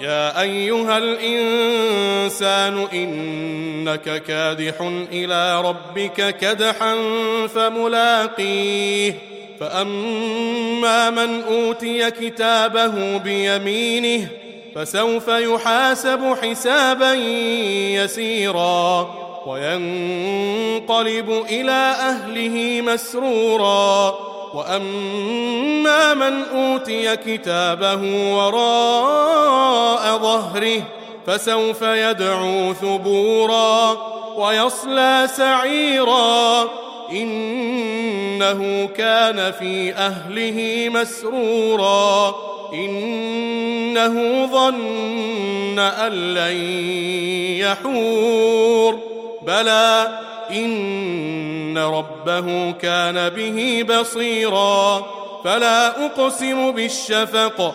يا أيها الإنسان إنك كادح إلى ربك كدحا فملاقيه. فأما من أوتي كتابه بيمينه فسوف يحاسب حسابا يسيرا وينقلب إلى أهله مسرورا. وأما من أوتي كتابه وراء ظهره فسوف يدعو ثبورا ويصلى سعيرا. إنه كان في أهله مسرورا. إنه ظن أن لن يحور. بلى إن ربه كان به بصيرا. فلا أقسم بالشفق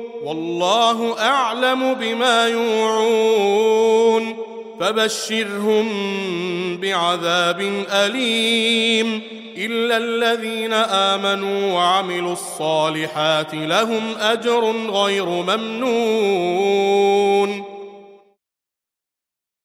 والله أعلم بما يوعون فبشرهم بعذاب أليم إلا الذين آمنوا وعملوا الصالحات لهم أجر غير ممنون